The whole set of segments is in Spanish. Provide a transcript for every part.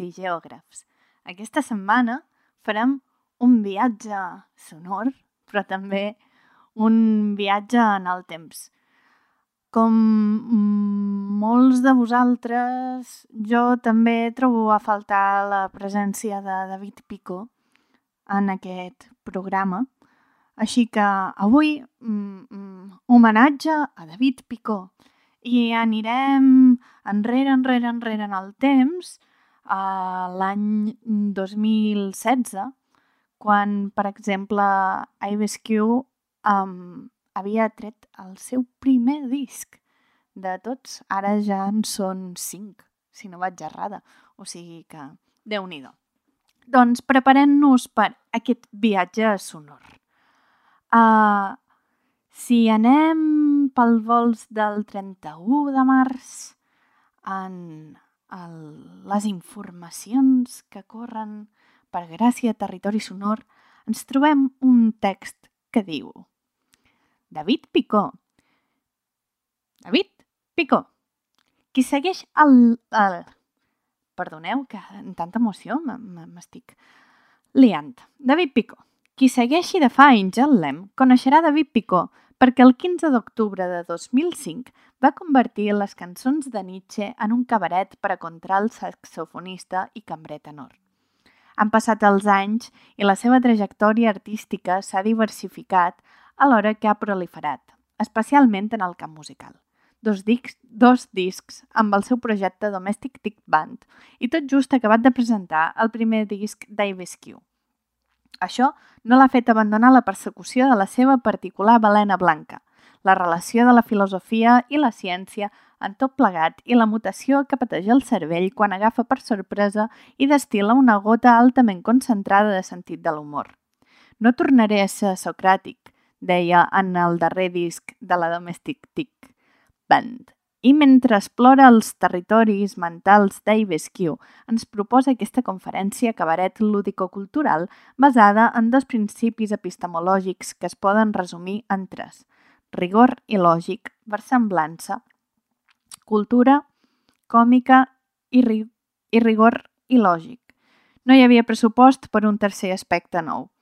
I geògrafs, aquesta setmana farem un viatge sonor, però també un viatge en el temps. Com molts de vosaltres, jo també trobo a faltar la presència de David Pico en aquest programa. Així que avui, mm, mm, homenatge a David Picó. I anirem enrere, enrere, enrere en el temps, a l'any 2016, quan, per exemple, Ives Q um, havia tret el seu primer disc. De tots, ara ja en són cinc, si no vaig errada. O sigui que, déu nhi Doncs preparem-nos per aquest viatge sonor. Uh, si anem pel vols del 31 de març en el, les informacions que corren per Gràcia Territori Sonor, ens trobem un text que diu David Picó. David Picó. Qui segueix el... el... Perdoneu, que en tanta emoció m'estic liant. David Picó. Qui segueixi de fa anys el LEM coneixerà David Picó perquè el 15 d'octubre de 2005 va convertir les cançons de Nietzsche en un cabaret per a contralt saxofonista i cambrer tenor. Han passat els anys i la seva trajectòria artística s'ha diversificat alhora que ha proliferat, especialment en el camp musical. Dos discs, dos discs amb el seu projecte Domestic Tick Band i tot just acabat de presentar el primer disc d'Ives Q. Això no l'ha fet abandonar la persecució de la seva particular balena blanca, la relació de la filosofia i la ciència en tot plegat i la mutació que pateix el cervell quan agafa per sorpresa i destila una gota altament concentrada de sentit de l'humor. No tornaré a ser socràtic, deia en el darrer disc de la Domestic Tick Band. I mentre explora els territoris mentals d'Ives Q, ens proposa aquesta conferència cabaret lúdico-cultural basada en dos principis epistemològics que es poden resumir en tres. Rigor i lògic, versemblança, cultura, còmica i, ri i rigor i lògic. No hi havia pressupost per un tercer aspecte nou.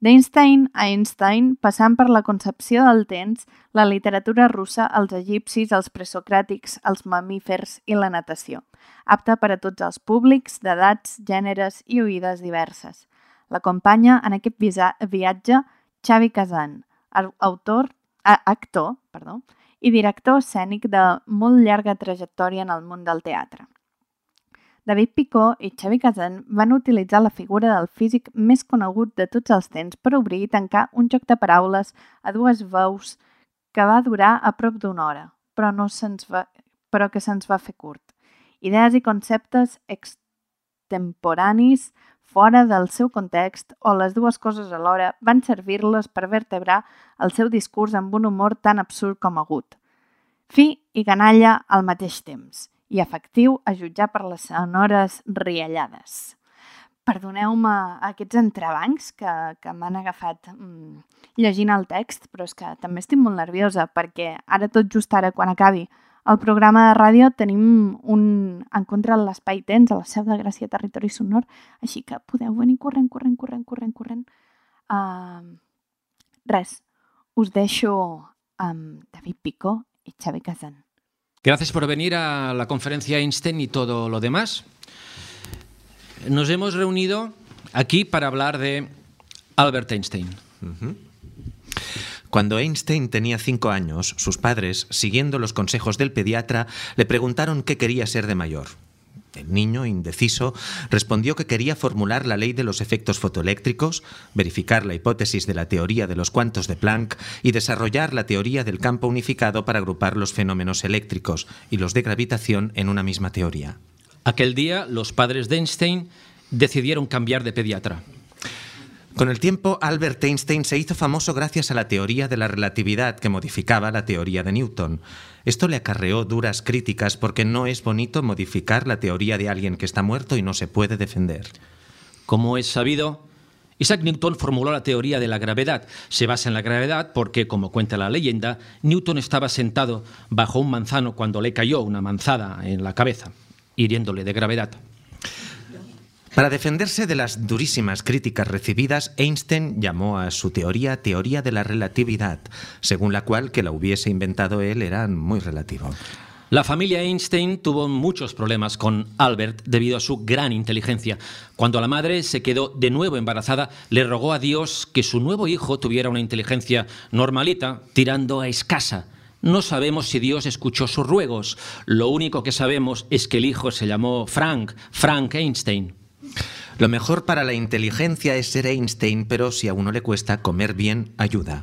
D'Einstein a Einstein, passant per la concepció del temps, la literatura russa, els egipcis, els presocràtics, els mamífers i la natació, apta per a tots els públics, d'edats, gèneres i oïdes diverses. L'acompanya en aquest viatge Xavi Kazan, autor, actor perdó, i director escènic de molt llarga trajectòria en el món del teatre. David Picó i Xavi Kazan van utilitzar la figura del físic més conegut de tots els temps per obrir i tancar un joc de paraules a dues veus que va durar a prop d'una hora, però, no se'ns va, però que se'ns va fer curt. Idees i conceptes extemporanis fora del seu context o les dues coses alhora van servir-les per vertebrar el seu discurs amb un humor tan absurd com agut. Fi i canalla al mateix temps i efectiu a jutjar per les sonores riallades. perdoneu-me aquests entrebancs que, que m'han agafat mm, llegint el text, però és que també estic molt nerviosa perquè ara, tot just ara, quan acabi el programa de ràdio, tenim un encontre a l'Espai Tens, a la seu de Gràcia Territori Sonor, així que podeu venir corrent, corrent, corrent, corrent, corrent. Uh, res, us deixo amb David Picó i Xavi Kazan. Gracias por venir a la conferencia Einstein y todo lo demás. Nos hemos reunido aquí para hablar de Albert Einstein. Cuando Einstein tenía cinco años, sus padres, siguiendo los consejos del pediatra, le preguntaron qué quería ser de mayor. El niño, indeciso, respondió que quería formular la ley de los efectos fotoeléctricos, verificar la hipótesis de la teoría de los cuantos de Planck y desarrollar la teoría del campo unificado para agrupar los fenómenos eléctricos y los de gravitación en una misma teoría. Aquel día los padres de Einstein decidieron cambiar de pediatra. Con el tiempo, Albert Einstein se hizo famoso gracias a la teoría de la relatividad que modificaba la teoría de Newton. Esto le acarreó duras críticas porque no es bonito modificar la teoría de alguien que está muerto y no se puede defender. Como es sabido, Isaac Newton formuló la teoría de la gravedad. Se basa en la gravedad porque, como cuenta la leyenda, Newton estaba sentado bajo un manzano cuando le cayó una manzada en la cabeza, hiriéndole de gravedad. Para defenderse de las durísimas críticas recibidas, Einstein llamó a su teoría teoría de la relatividad, según la cual que la hubiese inventado él era muy relativo. La familia Einstein tuvo muchos problemas con Albert debido a su gran inteligencia. Cuando la madre se quedó de nuevo embarazada, le rogó a Dios que su nuevo hijo tuviera una inteligencia normalita, tirando a escasa. No sabemos si Dios escuchó sus ruegos. Lo único que sabemos es que el hijo se llamó Frank, Frank Einstein. Lo mejor para la inteligencia es ser Einstein, pero si a uno le cuesta comer bien, ayuda.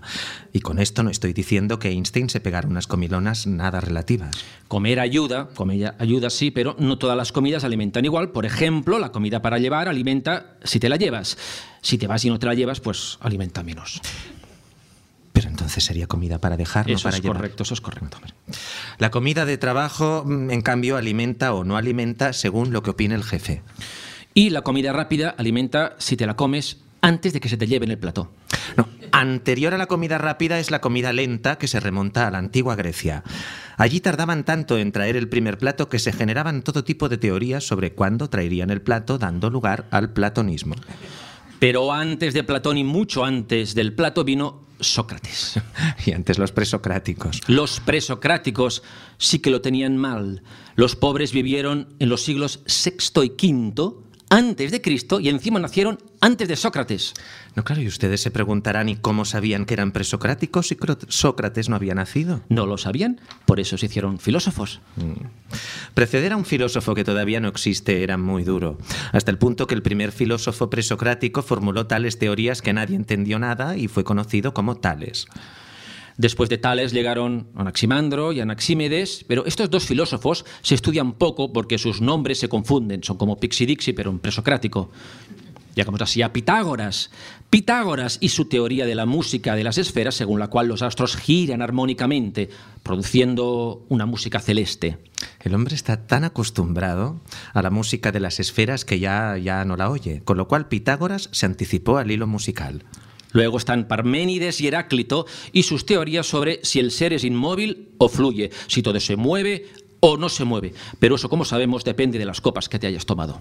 Y con esto no estoy diciendo que Einstein se pegara unas comilonas nada relativas. Comer ayuda, comer ayuda sí, pero no todas las comidas alimentan igual. Por ejemplo, la comida para llevar alimenta si te la llevas. Si te vas y no te la llevas, pues alimenta menos. Pero entonces sería comida para dejar, no Eso para es llevar. correcto, eso es correcto. La comida de trabajo, mm, en cambio, alimenta o no alimenta según lo que opine el jefe. Y la comida rápida alimenta si te la comes antes de que se te lleve en el plato. No, anterior a la comida rápida es la comida lenta que se remonta a la antigua Grecia. Allí tardaban tanto en traer el primer plato que se generaban todo tipo de teorías sobre cuándo traerían el plato, dando lugar al platonismo. Pero antes de Platón y mucho antes del plato vino Sócrates. Y antes los presocráticos. Los presocráticos sí que lo tenían mal. Los pobres vivieron en los siglos VI y V antes de Cristo y encima nacieron antes de Sócrates. No, claro, y ustedes se preguntarán, ¿y cómo sabían que eran presocráticos si Sócrates no había nacido? No lo sabían, por eso se hicieron filósofos. Preceder a un filósofo que todavía no existe era muy duro, hasta el punto que el primer filósofo presocrático formuló tales teorías que nadie entendió nada y fue conocido como Tales. Después de Tales llegaron Anaximandro y Anaxímedes, pero estos dos filósofos se estudian poco porque sus nombres se confunden, son como Pixidixi, pero en presocrático. Llegamos así a Pitágoras. Pitágoras y su teoría de la música de las esferas, según la cual los astros giran armónicamente, produciendo una música celeste. El hombre está tan acostumbrado a la música de las esferas que ya, ya no la oye, con lo cual Pitágoras se anticipó al hilo musical. Luego están Parménides y Heráclito y sus teorías sobre si el ser es inmóvil o fluye, si todo se mueve o no se mueve. Pero eso, como sabemos, depende de las copas que te hayas tomado.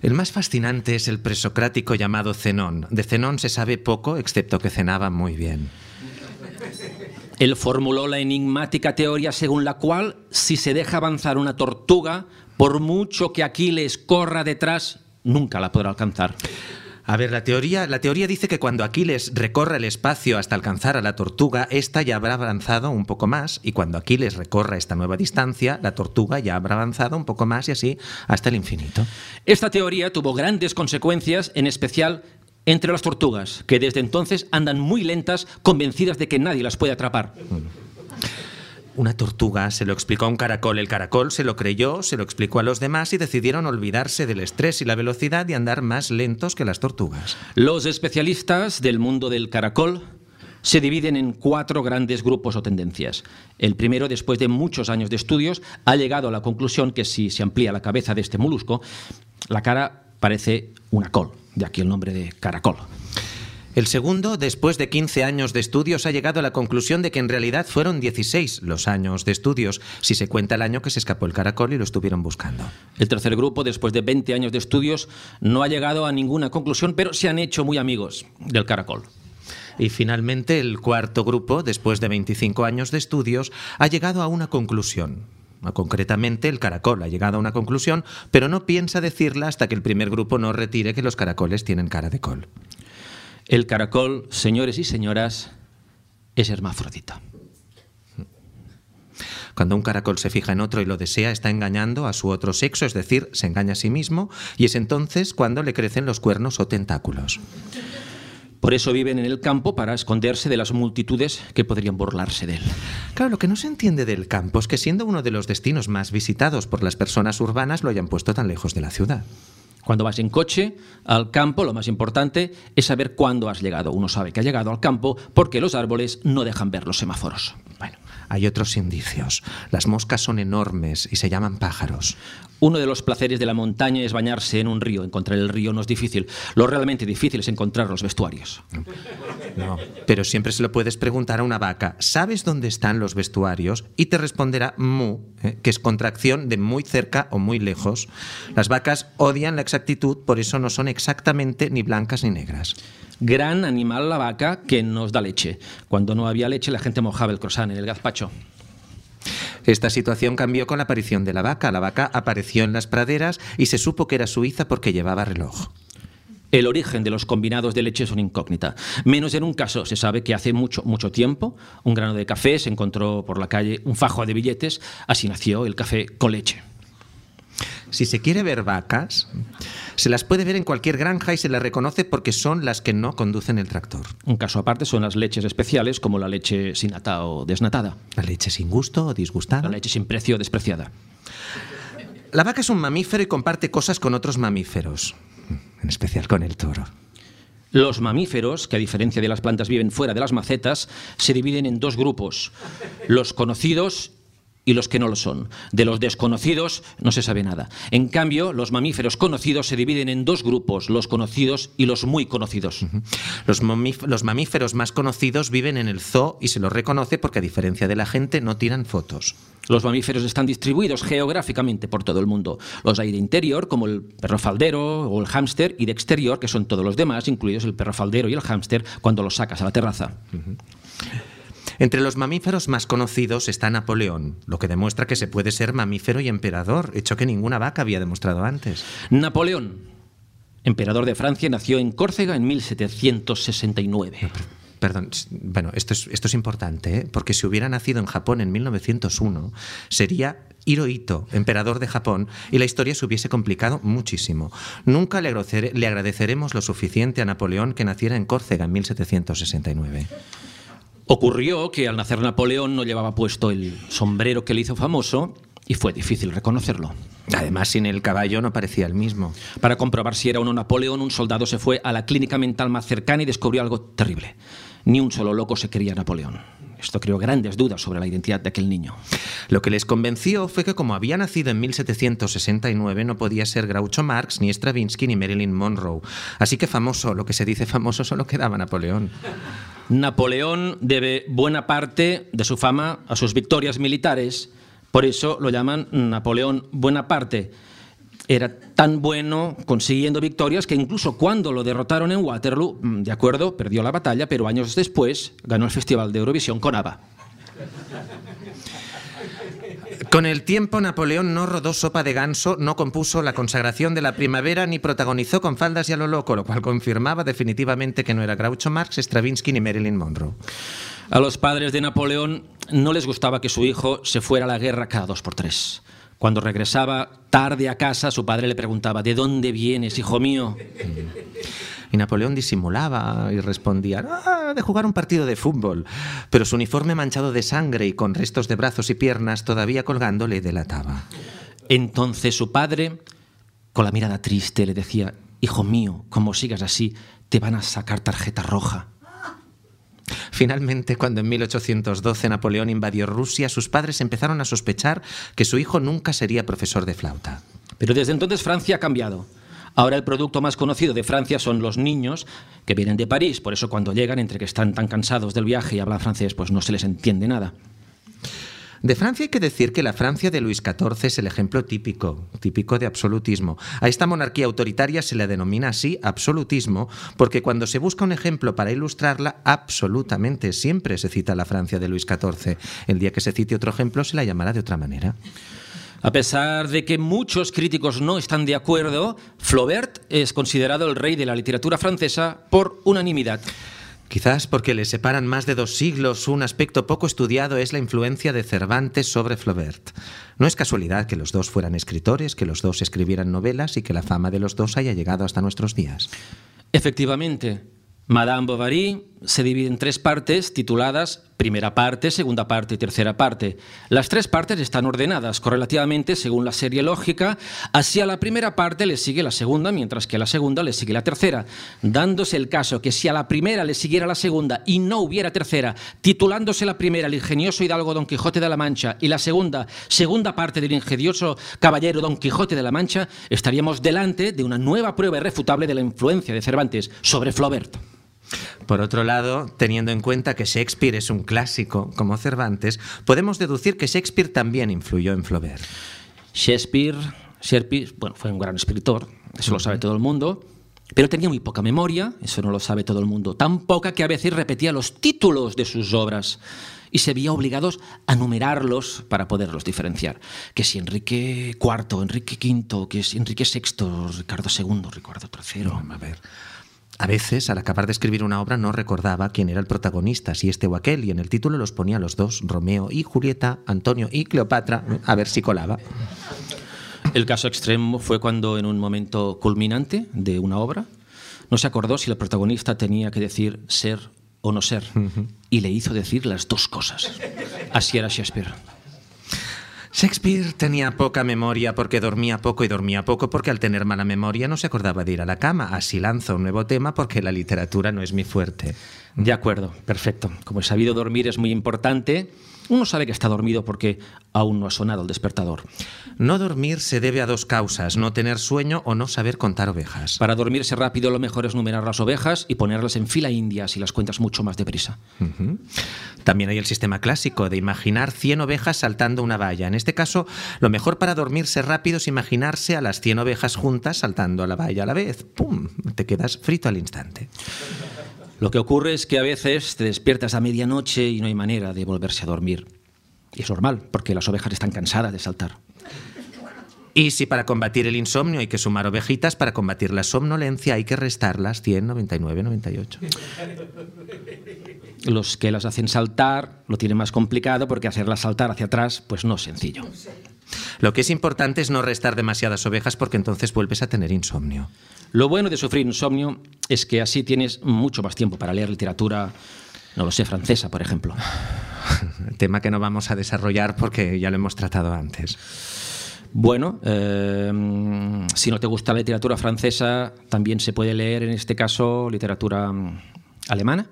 El más fascinante es el presocrático llamado Zenón. De Zenón se sabe poco, excepto que cenaba muy bien. Él formuló la enigmática teoría según la cual si se deja avanzar una tortuga, por mucho que Aquiles corra detrás, nunca la podrá alcanzar. A ver, la teoría, la teoría dice que cuando Aquiles recorra el espacio hasta alcanzar a la tortuga, ésta ya habrá avanzado un poco más, y cuando Aquiles recorra esta nueva distancia, la tortuga ya habrá avanzado un poco más y así hasta el infinito. Esta teoría tuvo grandes consecuencias, en especial entre las tortugas, que desde entonces andan muy lentas, convencidas de que nadie las puede atrapar. Una tortuga se lo explicó a un caracol, el caracol se lo creyó, se lo explicó a los demás y decidieron olvidarse del estrés y la velocidad y andar más lentos que las tortugas. Los especialistas del mundo del caracol se dividen en cuatro grandes grupos o tendencias. El primero, después de muchos años de estudios, ha llegado a la conclusión que si se amplía la cabeza de este molusco, la cara parece una col, de aquí el nombre de caracol. El segundo, después de 15 años de estudios, ha llegado a la conclusión de que en realidad fueron 16 los años de estudios, si se cuenta el año que se escapó el caracol y lo estuvieron buscando. El tercer grupo, después de 20 años de estudios, no ha llegado a ninguna conclusión, pero se han hecho muy amigos del caracol. Y finalmente el cuarto grupo, después de 25 años de estudios, ha llegado a una conclusión. Concretamente, el caracol ha llegado a una conclusión, pero no piensa decirla hasta que el primer grupo no retire que los caracoles tienen cara de col. El caracol, señores y señoras, es hermafrodita. Cuando un caracol se fija en otro y lo desea, está engañando a su otro sexo, es decir, se engaña a sí mismo, y es entonces cuando le crecen los cuernos o tentáculos. Por eso viven en el campo para esconderse de las multitudes que podrían burlarse de él. Claro, lo que no se entiende del campo es que siendo uno de los destinos más visitados por las personas urbanas lo hayan puesto tan lejos de la ciudad. Cuando vas en coche al campo, lo más importante es saber cuándo has llegado. Uno sabe que ha llegado al campo porque los árboles no dejan ver los semáforos. Bueno, hay otros indicios. Las moscas son enormes y se llaman pájaros. Uno de los placeres de la montaña es bañarse en un río. Encontrar el río no es difícil. Lo realmente difícil es encontrar los vestuarios. No, pero siempre se lo puedes preguntar a una vaca. ¿Sabes dónde están los vestuarios? Y te responderá mu, eh, que es contracción de muy cerca o muy lejos. Las vacas odian la exactitud, por eso no son exactamente ni blancas ni negras. Gran animal la vaca que nos da leche. Cuando no había leche la gente mojaba el croissant en el gazpacho. Esta situación cambió con la aparición de la vaca. La vaca apareció en las praderas y se supo que era suiza porque llevaba reloj. El origen de los combinados de leche es una incógnita. Menos en un caso se sabe que hace mucho, mucho tiempo un grano de café se encontró por la calle un fajo de billetes. Así nació el café con leche. Si se quiere ver vacas, se las puede ver en cualquier granja y se las reconoce porque son las que no conducen el tractor. Un caso aparte son las leches especiales, como la leche sin nata o desnatada. La leche sin gusto o disgustada. La leche sin precio o despreciada. La vaca es un mamífero y comparte cosas con otros mamíferos, en especial con el toro. Los mamíferos, que a diferencia de las plantas viven fuera de las macetas, se dividen en dos grupos, los conocidos y los que no lo son. De los desconocidos no se sabe nada. En cambio, los mamíferos conocidos se dividen en dos grupos, los conocidos y los muy conocidos. Los, los, mamíferos más conocidos viven en el zoo y se los reconoce porque a diferencia de la gente no tiran fotos. Los mamíferos están distribuidos geográficamente por todo el mundo. Los hay de interior, como el perro faldero o el hámster, y de exterior, que son todos los demás, incluidos el perro faldero y el hámster, cuando los sacas a la terraza. Uh -huh. Entre los mamíferos más conocidos está Napoleón, lo que demuestra que se puede ser mamífero y emperador, hecho que ninguna vaca había demostrado antes. Napoleón, emperador de Francia, nació en Córcega en 1769. Perdón, bueno, esto es, esto es importante, ¿eh? porque si hubiera nacido en Japón en 1901, sería Hirohito, emperador de Japón, y la historia se hubiese complicado muchísimo. Nunca le, le agradeceremos lo suficiente a Napoleón que naciera en Córcega en 1769. Ocurrió que al nacer Napoleón no llevaba puesto el sombrero que le hizo famoso y fue difícil reconocerlo. Además, sin el caballo no parecía el mismo. Para comprobar si era o no Napoleón, un soldado se fue a la clínica mental más cercana y descubrió algo terrible. Ni un solo loco se creía Napoleón. Esto creó grandes dudas sobre la identidad de aquel niño. Lo que les convenció fue que como había nacido en 1769 no podía ser Groucho Marx, ni Stravinsky, ni Marilyn Monroe. Así que famoso, lo que se dice famoso, solo quedaba Napoleón. Napoleón debe buena parte de su fama a sus victorias militares, por eso lo llaman Napoleón Buenaparte. Era tan bueno consiguiendo victorias que incluso cuando lo derrotaron en Waterloo, de acuerdo, perdió la batalla, pero años después ganó el Festival de Eurovisión con ABBA. Con el tiempo, Napoleón no rodó sopa de ganso, no compuso la consagración de la primavera ni protagonizó con faldas y a lo loco, lo cual confirmaba definitivamente que no era Groucho Marx, Stravinsky ni Marilyn Monroe. A los padres de Napoleón no les gustaba que su hijo se fuera a la guerra cada dos por tres. Cuando regresaba tarde a casa, su padre le preguntaba, ¿de dónde vienes, hijo mío? Y Napoleón disimulaba y respondía, ah, de jugar un partido de fútbol. Pero su uniforme manchado de sangre y con restos de brazos y piernas todavía colgando le delataba. Entonces su padre, con la mirada triste, le decía, hijo mío, como sigas así, te van a sacar tarjeta roja. Finalmente, cuando en 1812 Napoleón invadió Rusia, sus padres empezaron a sospechar que su hijo nunca sería profesor de flauta. Pero desde entonces Francia ha cambiado. Ahora el producto más conocido de Francia son los niños que vienen de París, por eso cuando llegan, entre que están tan cansados del viaje y hablan francés, pues no se les entiende nada. De Francia hay que decir que la Francia de Luis XIV es el ejemplo típico, típico de absolutismo. A esta monarquía autoritaria se le denomina así absolutismo, porque cuando se busca un ejemplo para ilustrarla, absolutamente siempre se cita la Francia de Luis XIV. El día que se cite otro ejemplo se la llamará de otra manera. A pesar de que muchos críticos no están de acuerdo, Flaubert es considerado el rey de la literatura francesa por unanimidad. Quizás porque le separan más de dos siglos, un aspecto poco estudiado es la influencia de Cervantes sobre Flaubert. No es casualidad que los dos fueran escritores, que los dos escribieran novelas y que la fama de los dos haya llegado hasta nuestros días. Efectivamente, Madame Bovary se divide en tres partes tituladas primera parte, segunda parte y tercera parte. Las tres partes están ordenadas correlativamente según la serie lógica. Así a la primera parte le sigue la segunda, mientras que a la segunda le sigue la tercera. Dándose el caso que si a la primera le siguiera la segunda y no hubiera tercera, titulándose la primera el ingenioso hidalgo Don Quijote de la Mancha y la segunda, segunda parte del ingenioso caballero Don Quijote de la Mancha, estaríamos delante de una nueva prueba irrefutable de la influencia de Cervantes sobre Flaubert. Por otro lado, teniendo en cuenta que Shakespeare es un clásico como Cervantes, podemos deducir que Shakespeare también influyó en Flaubert. Shakespeare, Shakespeare bueno, fue un gran escritor, eso lo sabe todo el mundo, pero tenía muy poca memoria, eso no lo sabe todo el mundo, tan poca que a veces repetía los títulos de sus obras y se veía obligados a numerarlos para poderlos diferenciar. Que si Enrique IV, Enrique V, que si Enrique VI, Ricardo II, Ricardo III. a ver. A veces, al acabar de escribir una obra, no recordaba quién era el protagonista, si este o aquel, y en el título los ponía los dos, Romeo y Julieta, Antonio y Cleopatra, a ver si colaba. El caso extremo fue cuando, en un momento culminante de una obra, no se acordó si el protagonista tenía que decir ser o no ser, y le hizo decir las dos cosas. Así era Shakespeare. Shakespeare tenía poca memoria porque dormía poco y dormía poco porque al tener mala memoria no se acordaba de ir a la cama. Así lanzo un nuevo tema porque la literatura no es mi fuerte. De acuerdo, perfecto. Como he sabido dormir es muy importante, uno sabe que está dormido porque aún no ha sonado el despertador. No dormir se debe a dos causas, no tener sueño o no saber contar ovejas. Para dormirse rápido lo mejor es numerar las ovejas y ponerlas en fila india si las cuentas mucho más deprisa. Ujú. También hay el sistema clásico de imaginar 100 ovejas saltando una valla. En este caso, lo mejor para dormirse rápido es imaginarse a las 100 ovejas juntas saltando a la valla a la vez. ¡Pum! Te quedas frito al instante. Lo que ocurre es que a veces te despiertas a medianoche y no hay manera de volverse a dormir. Y es normal, porque las ovejas están cansadas de saltar. Y si para combatir el insomnio hay que sumar ovejitas, para combatir la somnolencia hay que restarlas 100, 99, 98. Los que las hacen saltar lo tienen más complicado porque hacerlas saltar hacia atrás pues no es sencillo. Lo que es importante es no restar demasiadas ovejas porque entonces vuelves a tener insomnio. Lo bueno de sufrir insomnio es que así tienes mucho más tiempo para leer literatura, no lo sé, francesa, por ejemplo. Tema que no vamos a desarrollar porque ya lo hemos tratado antes. Bueno, eh, si no te gusta la literatura francesa, también se puede leer en este caso literatura mm, alemana.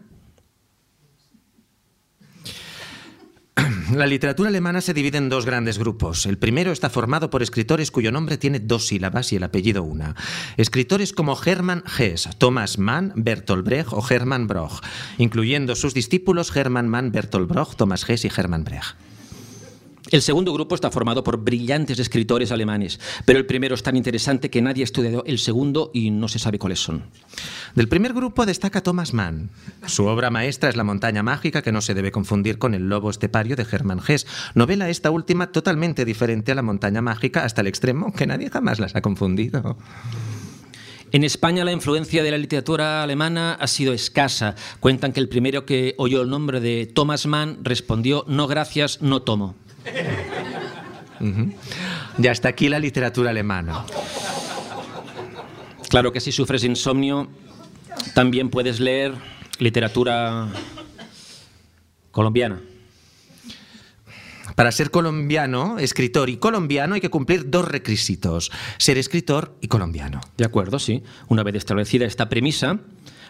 La literatura alemana se divide en dos grandes grupos. El primero está formado por escritores cuyo nombre tiene dos sílabas y el apellido una. Escritores como Hermann Hesse, Thomas Mann, Bertolt Brecht o Hermann Broch, incluyendo sus discípulos Hermann Mann, Bertolt Broch, Thomas Hesse y Hermann Brecht. El segundo grupo está formado por brillantes escritores alemanes, pero el primero es tan interesante que nadie ha estudiado el segundo y no se sabe cuáles son. Del primer grupo destaca Thomas Mann. Su obra maestra es La montaña mágica, que no se debe confundir con El lobo estepario de Hermann Hesse. Novela esta última totalmente diferente a La montaña mágica hasta el extremo que nadie jamás las ha confundido. En España la influencia de la literatura alemana ha sido escasa. Cuentan que el primero que oyó el nombre de Thomas Mann respondió no gracias, no tomo. Y hasta aquí la literatura alemana. Claro que si sufres insomnio, también puedes leer literatura colombiana. Para ser colombiano, escritor y colombiano hay que cumplir dos requisitos, ser escritor y colombiano. De acuerdo, sí. Una vez establecida esta premisa,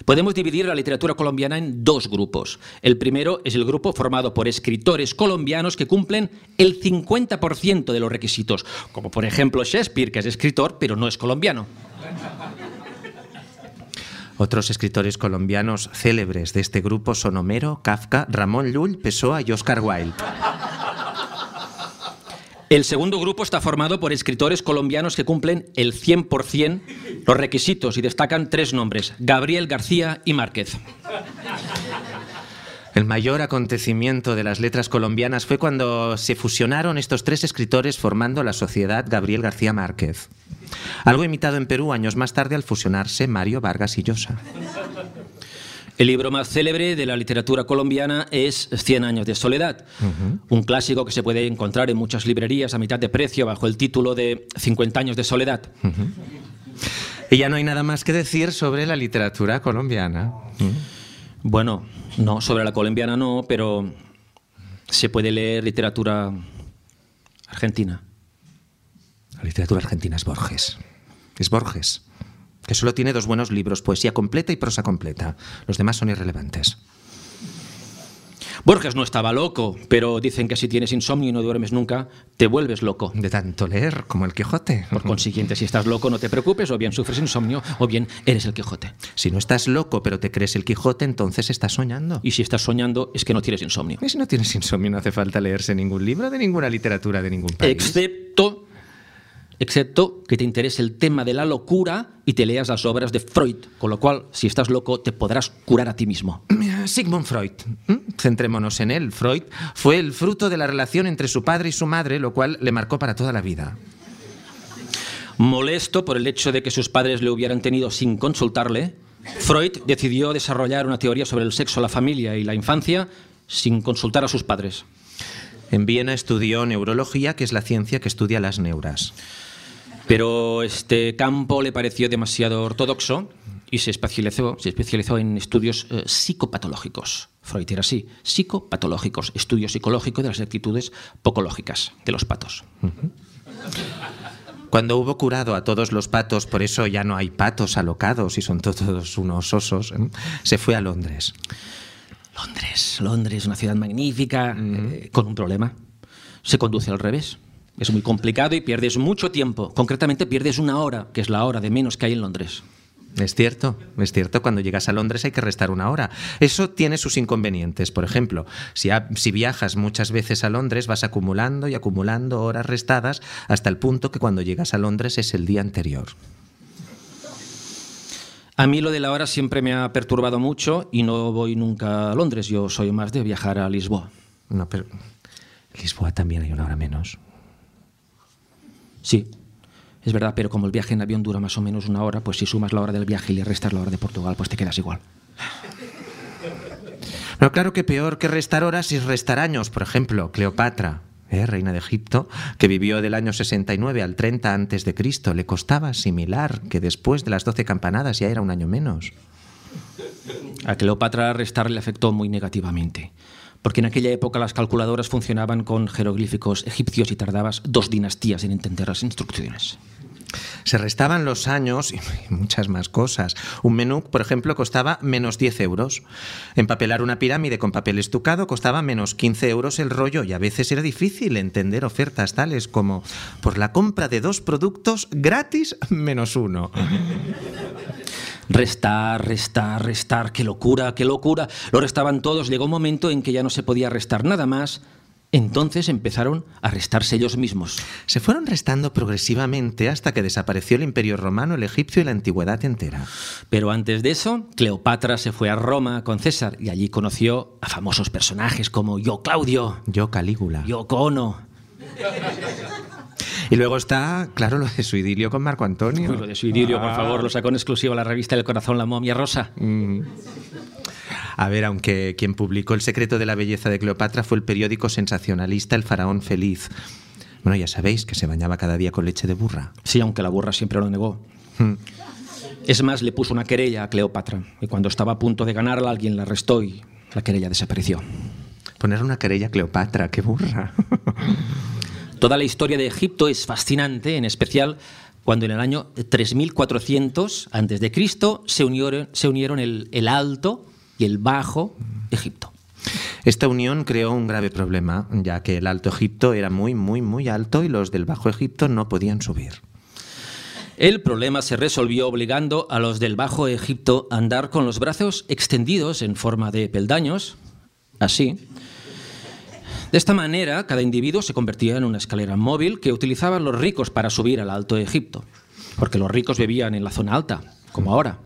podemos dividir la literatura colombiana en dos grupos. El primero es el grupo formado por escritores colombianos que cumplen el 50% de los requisitos, como por ejemplo Shakespeare, que es escritor pero no es colombiano. Otros escritores colombianos célebres de este grupo son Homero, Kafka, Ramón Llull, Pessoa y Oscar Wilde. El segundo grupo está formado por escritores colombianos que cumplen el 100% los requisitos y destacan tres nombres, Gabriel García y Márquez. El mayor acontecimiento de las letras colombianas fue cuando se fusionaron estos tres escritores formando la Sociedad Gabriel García Márquez. Algo imitado en Perú años más tarde al fusionarse Mario Vargas y Llosa. El libro más célebre de la literatura colombiana es Cien años de soledad, un clásico que se puede encontrar en muchas librerías a mitad de precio bajo el título de 50 años de soledad. Y ya no hay nada más que decir sobre la literatura colombiana. Bueno, no, sobre la colombiana no, pero se puede leer literatura argentina. La literatura argentina es Borges. Es Borges que solo tiene dos buenos libros, poesía completa y prosa completa. Los demás son irrelevantes. Borges no estaba loco, pero dicen que si tienes insomnio y no duermes nunca, te vuelves loco. De tanto leer como el Quijote. Por consiguiente, si estás loco, no te preocupes, o bien sufres insomnio, o bien eres el Quijote. Si no estás loco, pero te crees el Quijote, entonces estás soñando. Y si estás soñando, es que no tienes insomnio. Y si no tienes insomnio, no hace falta leerse ningún libro de ninguna literatura de ningún país. Excepto excepto que te interese el tema de la locura y te leas las obras de Freud, con lo cual, si estás loco, te podrás curar a ti mismo. Sigmund Freud, centrémonos en él. Freud fue el fruto de la relación entre su padre y su madre, lo cual le marcó para toda la vida. Molesto por el hecho de que sus padres le hubieran tenido sin consultarle, Freud decidió desarrollar una teoría sobre el sexo, la familia y la infancia sin consultar a sus padres. En Viena estudió neurología, que es la ciencia que estudia las neuras. Pero este campo le pareció demasiado ortodoxo y se especializó, se especializó en estudios eh, psicopatológicos. Freud era así, psicopatológicos, estudio psicológico de las actitudes poco lógicas de los patos. Cuando hubo curado a todos los patos, por eso ya no hay patos alocados y son todos unos osos, ¿eh? se fue a Londres. Londres, Londres, una ciudad magnífica, eh, con un problema. Se conduce al revés. Es muy complicado y pierdes mucho tiempo. Concretamente pierdes una hora, que es la hora de menos que hay en Londres. Es cierto, es cierto, cuando llegas a Londres hay que restar una hora. Eso tiene sus inconvenientes. Por ejemplo, si, si, viajas muchas veces a Londres vas acumulando y acumulando horas restadas hasta el punto que cuando llegas a Londres es el día anterior. A mí lo de la hora siempre me ha perturbado mucho y no voy nunca a Londres. Yo soy más de viajar a Lisboa. No, pero Lisboa también hay una hora menos. Sí, es verdad, pero como el viaje en avión dura más o menos una hora, pues si sumas la hora del viaje y le restas la hora de Portugal, pues te quedas igual. No, claro que peor que restar horas es restar años. Por ejemplo, Cleopatra, ¿eh? reina de Egipto, que vivió del año 69 al 30 antes de Cristo, le costaba asimilar que después de las 12 campanadas ya era un año menos. A Cleopatra restar le afectó muy negativamente porque en aquella época las calculadoras funcionaban con jeroglíficos egipcios y tardabas dos dinastías en entender las instrucciones. Se restaban los años y muchas más cosas. Un menú, por ejemplo, costaba menos 10 euros. Empapelar una pirámide con papel estucado costaba menos 15 euros el rollo y a veces era difícil entender ofertas tales como por la compra de dos productos gratis menos uno. Restar, restar, restar, qué locura, qué locura. Lo restaban todos. Llegó un momento en que ya no se podía restar nada más. Entonces empezaron a restarse ellos mismos. Se fueron restando progresivamente hasta que desapareció el imperio romano, el egipcio y la antigüedad entera. Pero antes de eso, Cleopatra se fue a Roma con César y allí conoció a famosos personajes como Yo Claudio, Yo Calígula, Yo Cono. Y luego está, claro, lo de su idilio con Marco Antonio. Uy, lo de su idilio, por favor, lo sacó en exclusiva la revista del corazón La momia rosa. Mm. A ver, aunque quien publicó El secreto de la belleza de Cleopatra fue el periódico sensacionalista El faraón feliz. Bueno, ya sabéis que se bañaba cada día con leche de burra. Sí, aunque la burra siempre lo negó. Mm. Es más, le puso una querella a Cleopatra y cuando estaba a punto de ganarla alguien la arrestó y la querella desapareció. Poner una querella a Cleopatra, qué burra. Toda la historia de Egipto es fascinante, en especial cuando en el año 3400 a.C. se unieron, se unieron el, el Alto y el Bajo Egipto. Esta unión creó un grave problema, ya que el Alto Egipto era muy, muy, muy alto y los del Bajo Egipto no podían subir. El problema se resolvió obligando a los del Bajo Egipto a andar con los brazos extendidos en forma de peldaños, así. De esta manera, cada individuo se convertía en una escalera móvil que utilizaban los ricos para subir al Alto Egipto, porque los ricos vivían en la zona alta, como ahora.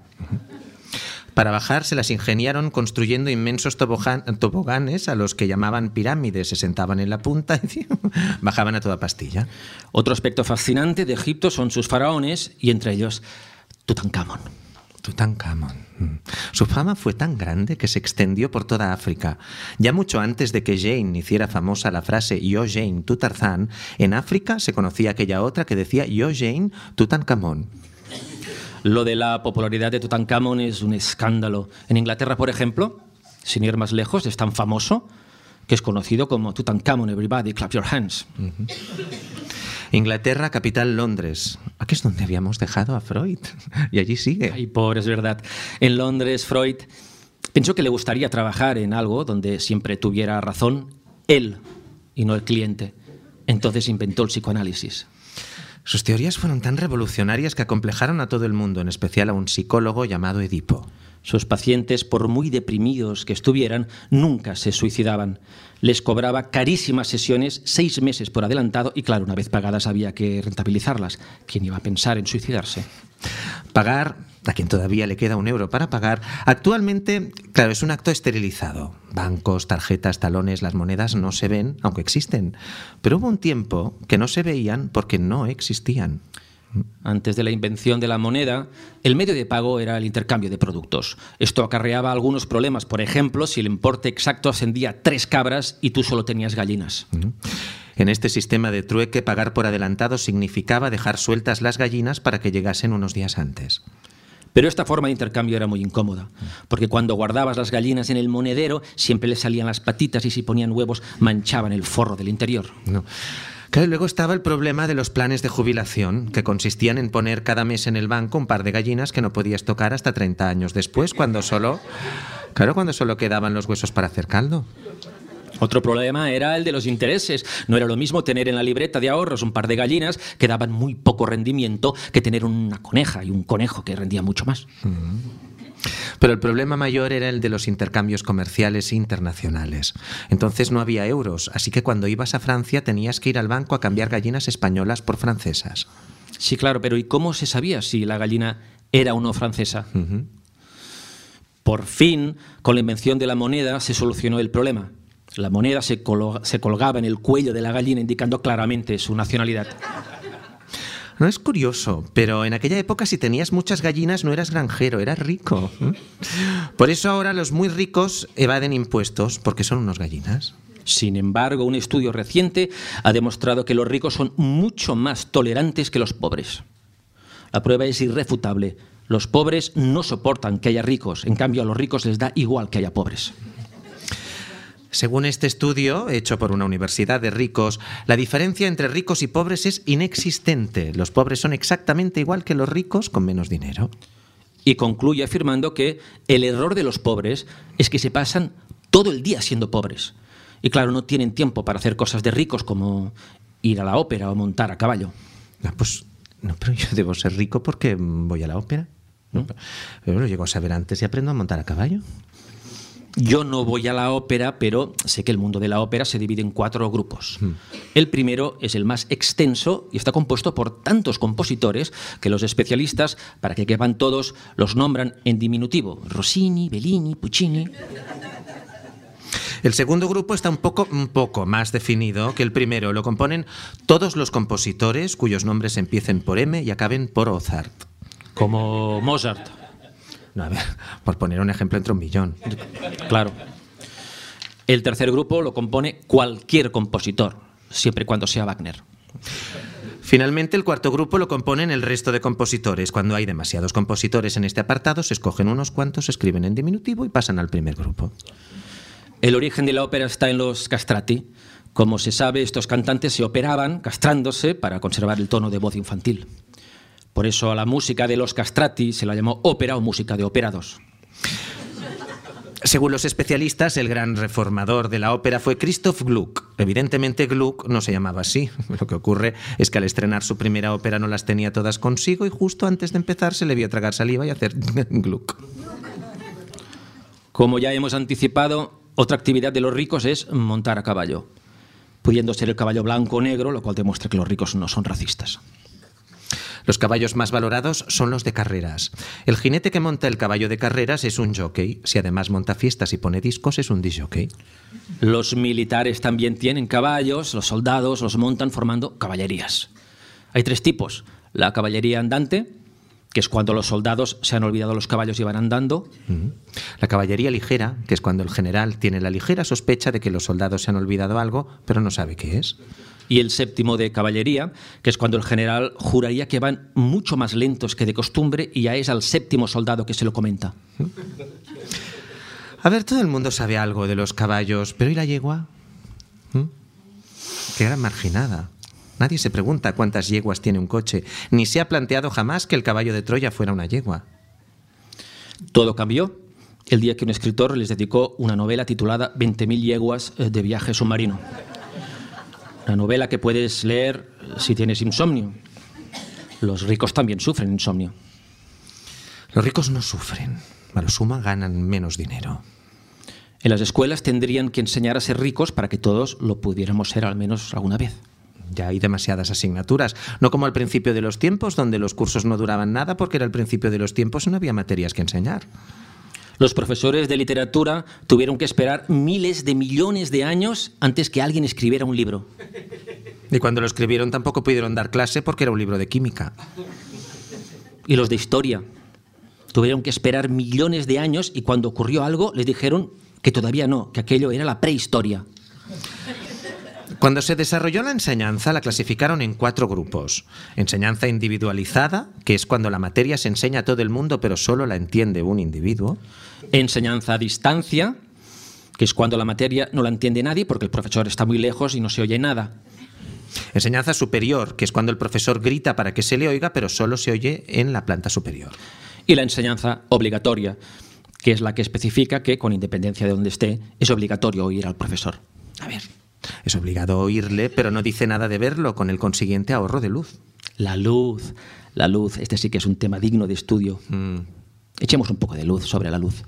Para bajar se las ingeniaron construyendo inmensos tobogan- toboganes a los que llamaban pirámides. Se sentaban en la punta y bajaban a toda pastilla. Otro aspecto fascinante de Egipto son sus faraones y entre ellos Tutankamón. Tutankamón. Mm. Su fama fue tan grande que se extendió por toda África. Ya mucho antes de que Jane hiciera famosa la frase Yo Jane, tú Tarzán, en África se conocía aquella otra que decía Yo Jane, Tutankamón. Lo de la popularidad de Tutankamón es un escándalo. En Inglaterra, por ejemplo, sin ir más lejos, es tan famoso que es conocido como Tutankamón, everybody clap your hands. Inglaterra, capital Londres. Aquí es donde habíamos dejado a Freud. Y allí sigue. Ay, pobre, es verdad. En Londres, Freud pensó que le gustaría trabajar en algo donde siempre tuviera razón él y no el cliente. Entonces inventó el psicoanálisis. Sus teorías fueron tan revolucionarias que acomplejaron a todo el mundo, en especial a un psicólogo llamado Edipo. Sus pacientes, por muy deprimidos que estuvieran, nunca se suicidaban. Les cobraba carísimas sesiones, seis meses por adelantado, y claro, una vez pagadas había que rentabilizarlas. ¿Quién iba a pensar en suicidarse? Pagar, a quien todavía le queda un euro para pagar, actualmente, claro, es un acto esterilizado. Bancos, tarjetas, talones, las monedas no se ven, aunque existen. Pero hubo un tiempo que no se veían porque no existían. Antes de la invención de la moneda, el medio de pago era el intercambio de productos. Esto acarreaba algunos problemas, por ejemplo, si el importe exacto ascendía tres cabras y tú solo tenías gallinas. En este sistema de trueque, pagar por adelantado significaba dejar sueltas las gallinas para que llegasen unos días antes. Pero esta forma de intercambio era muy incómoda, porque cuando guardabas las gallinas en el monedero, siempre les salían las patitas y si ponían huevos manchaban el forro del interior. No. Claro, y luego estaba el problema de los planes de jubilación, que consistían en poner cada mes en el banco un par de gallinas que no podías tocar hasta 30 años después, cuando solo. Claro, cuando solo quedaban los huesos para hacer caldo. Otro problema era el de los intereses. No era lo mismo tener en la libreta de ahorros un par de gallinas que daban muy poco rendimiento que tener una coneja y un conejo que rendía mucho más. Pero el problema mayor era el de los intercambios comerciales internacionales. Entonces no había euros, así que cuando ibas a Francia tenías que ir al banco a cambiar gallinas españolas por francesas. Sí, claro, pero ¿y cómo se sabía si la gallina era o no francesa? Por fin, con la invención de la moneda, se solucionó el problema. La moneda se, colgaba en el cuello de la gallina indicando claramente su nacionalidad. No es curioso, pero en aquella época si tenías muchas gallinas no eras granjero, eras rico. ¿eh? Por eso ahora los muy ricos evaden impuestos, porque son unos gallinas. Sin embargo, un estudio reciente ha demostrado que los ricos son mucho más tolerantes que los pobres. La prueba es irrefutable. Los pobres no soportan que haya ricos, en cambio a los ricos les da igual que haya pobres. Según este estudio, hecho por una universidad de ricos, la diferencia entre ricos y pobres es inexistente. Los pobres son exactamente igual que los ricos con menos dinero. Y concluye afirmando que el error de los pobres es que se pasan todo el día siendo pobres. Y claro, no tienen tiempo para hacer cosas de ricos como ir a la ópera o montar a caballo. Ah, pues no, pero yo debo ser rico porque voy a la ópera. ¿no? Pero lo llego a saber antes y aprendo a montar a caballo. Yo no voy a la ópera, pero sé que el mundo de la ópera se divide en cuatro grupos. El primero es el más extenso y está compuesto por tantos compositores que los especialistas, para que quepan todos, los nombran en diminutivo. Rossini, Bellini, Puccini. El segundo grupo está un poco, un poco más definido que el primero. Lo componen todos los compositores cuyos nombres empiecen por M y acaben por Ozart. Como Mozart. No, a ver, por poner un ejemplo entre un millón. Claro. El tercer grupo lo compone cualquier compositor, siempre y cuando sea Wagner. Finalmente, el cuarto grupo lo componen el resto de compositores. Cuando hay demasiados compositores en este apartado, se escogen unos cuantos, se escriben en diminutivo y pasan al primer grupo. El origen de la ópera está en los castrati. Como se sabe, estos cantantes se operaban castrándose para conservar el tono de voz infantil. Por eso a la música de los castrati se la llamó ópera o música de operados. Según los especialistas, el gran reformador de la ópera fue Christoph Gluck. Evidentemente Gluck no se llamaba así. Lo que ocurre es que al estrenar su primera ópera no las tenía todas consigo y justo antes de empezar se le vio tragar saliva y hacer Gluck. Como ya hemos anticipado, otra actividad de los ricos es montar a caballo, pudiendo ser el caballo blanco o negro, lo cual demuestra que los ricos no son racistas. Los caballos más valorados son los de carreras. El jinete que monta el caballo de carreras es un jockey. Si además monta fiestas y pone discos, es un disjockey. Los militares también tienen caballos, los soldados los montan formando caballerías. Hay tres tipos. La caballería andante, que es cuando los soldados se han olvidado los caballos y van andando. La caballería ligera, que es cuando el general tiene la ligera sospecha de que los soldados se han olvidado algo, pero no sabe qué es. Y el séptimo de caballería, que es cuando el general juraría que van mucho más lentos que de costumbre y ya es al séptimo soldado que se lo comenta. A ver, todo el mundo sabe algo de los caballos, pero ¿y la yegua? ¿Mm? Qué gran marginada. Nadie se pregunta cuántas yeguas tiene un coche, ni se ha planteado jamás que el caballo de Troya fuera una yegua. Todo cambió el día que un escritor les dedicó una novela titulada 20.000 yeguas eh, de viaje submarino. Una novela que puedes leer si tienes insomnio. Los ricos también sufren insomnio. Los ricos no sufren, a lo suma ganan menos dinero. En las escuelas tendrían que enseñar a ser ricos para que todos lo pudiéramos ser al menos alguna vez. Ya hay demasiadas asignaturas, no como al principio de los tiempos, donde los cursos no duraban nada porque era el principio de los tiempos y no había materias que enseñar. Los profesores de literatura tuvieron que esperar miles de millones de años antes que alguien escribiera un libro. Y cuando lo escribieron tampoco pudieron dar clase porque era un libro de química. Y los de historia tuvieron que esperar millones de años y cuando ocurrió algo les dijeron que todavía no, que aquello era la prehistoria. Cuando se desarrolló la enseñanza la clasificaron en cuatro grupos. Enseñanza individualizada, que es cuando la materia se enseña a todo el mundo pero solo la entiende un individuo. Enseñanza a distancia, que es cuando la materia no la entiende nadie porque el profesor está muy lejos y no se oye nada. Enseñanza superior, que es cuando el profesor grita para que se le oiga pero solo se oye en la planta superior. Y la enseñanza obligatoria, que es la que especifica que, con independencia de donde esté, es obligatorio oír al profesor. A ver, es obligado oírle, pero no dice nada de verlo, con el consiguiente ahorro de luz. La luz, la luz, este sí que es un tema digno de estudio. Mm, Echemos un poco de luz sobre la luz.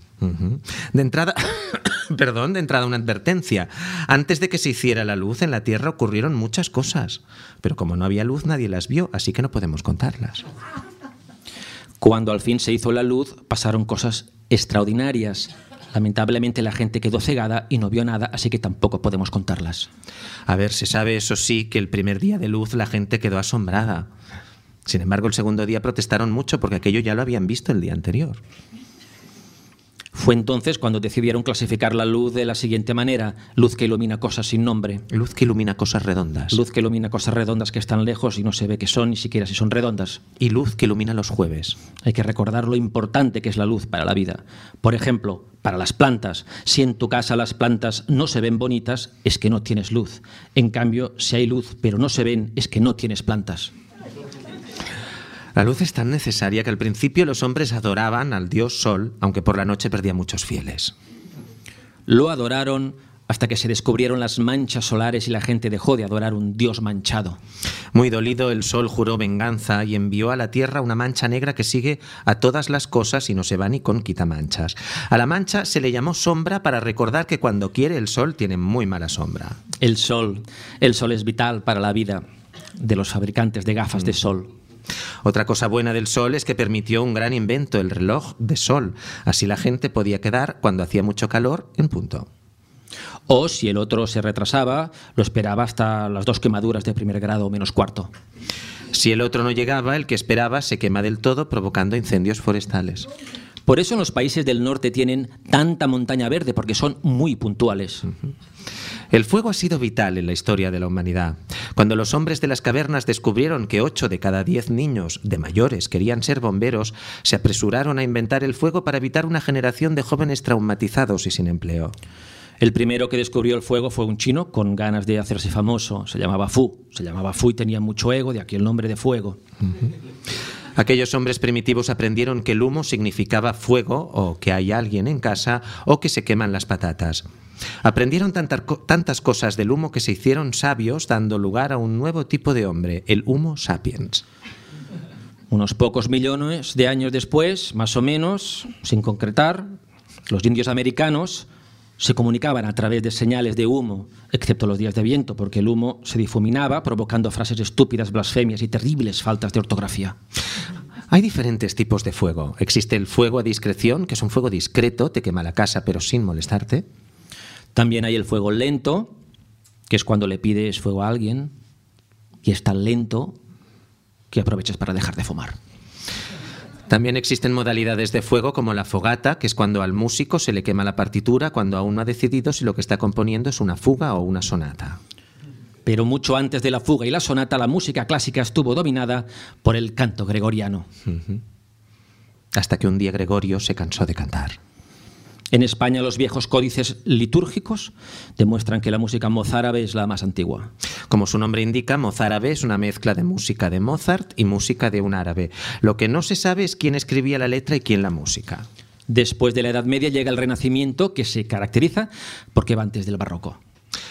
De entrada, perdón, de entrada una advertencia. Antes de que se hiciera la luz en la Tierra ocurrieron muchas cosas, pero como no había luz nadie las vio, así que no podemos contarlas. Cuando al fin se hizo la luz, pasaron cosas extraordinarias. Lamentablemente la gente quedó cegada y no vio nada, así que tampoco podemos contarlas. A ver, se sabe eso sí que el primer día de luz la gente quedó asombrada. Sin embargo, el segundo día protestaron mucho porque aquello ya lo habían visto el día anterior. Fue entonces cuando decidieron clasificar la luz de la siguiente manera, luz que ilumina cosas sin nombre, Luz que ilumina cosas redondas. luz que ilumina cosas redondas que están lejos y no se ve qué son, ni siquiera si son redondas. Y luz que ilumina los jueves. Hay que recordar lo importante que es la luz para la vida. Por ejemplo, para las plantas. Si en tu casa las plantas no se ven bonitas, es que no tienes luz. En cambio, si hay luz pero no se ven, es que no tienes plantas. La luz es tan necesaria que al principio los hombres adoraban al dios Sol, aunque por la noche perdía muchos fieles. Lo adoraron hasta que se descubrieron las manchas solares y la gente dejó de adorar un dios manchado. Muy dolido, el Sol juró venganza y envió a la Tierra una mancha negra que sigue a todas las cosas y no se va ni con quitamanchas. A la mancha se le llamó sombra para recordar que cuando quiere el Sol tiene muy mala sombra. El sol. El sol es vital para la vida de los fabricantes de gafas de sol. Otra cosa buena del Sol es que permitió un gran invento, el reloj de Sol. Así la gente podía quedar, cuando hacía mucho calor, en punto. O si el otro se retrasaba, lo esperaba hasta las dos quemaduras de primer grado o menos cuarto. Si el otro no llegaba, el que esperaba se quema del todo, provocando incendios forestales. Por eso los países del norte tienen tanta montaña verde, porque son muy puntuales. El fuego ha sido vital en la historia de la humanidad. Cuando los hombres de las cavernas descubrieron que 8 de cada 10 niños de mayores querían ser bomberos, se apresuraron a inventar el fuego para evitar una generación de jóvenes traumatizados y sin empleo. El primero que descubrió el fuego fue un chino con ganas de hacerse famoso. Se llamaba Fu. Se llamaba Fu y tenía mucho ego, de aquí el nombre de fuego. Aquellos hombres primitivos aprendieron que el humo significaba fuego o que hay alguien en casa o que se queman las patatas. Aprendieron tantas cosas del humo que se hicieron sabios dando lugar a un nuevo tipo de hombre, el Homo sapiens. Unos pocos millones de años después, más o menos, sin concretar, los indios americanos se comunicaban a través de señales de humo, excepto los días de viento, porque el humo se difuminaba, provocando frases estúpidas, blasfemias y terribles faltas de ortografía. Hay diferentes tipos de fuego. Existe el fuego a discreción, que es un fuego discreto, te quema la casa pero sin molestarte. También hay el fuego lento, que es cuando le pides fuego a alguien, y es tan lento que aprovechas para dejar de fumar. También existen modalidades de fuego como la fogata, que es cuando al músico se le quema la partitura cuando aún no ha decidido si lo que está componiendo es una fuga o una sonata. Pero mucho antes de la fuga y la sonata, la música clásica estuvo dominada por el canto gregoriano. Hasta que un día Gregorio se cansó de cantar. En España los viejos códices litúrgicos demuestran que la música mozárabe es la más antigua. Como su nombre indica, mozárabe es una mezcla de música de Mozart y música de un árabe. Lo que no se sabe es quién escribía la letra y quién la música. Después de la Edad Media llega el Renacimiento, que se caracteriza porque va antes del Barroco.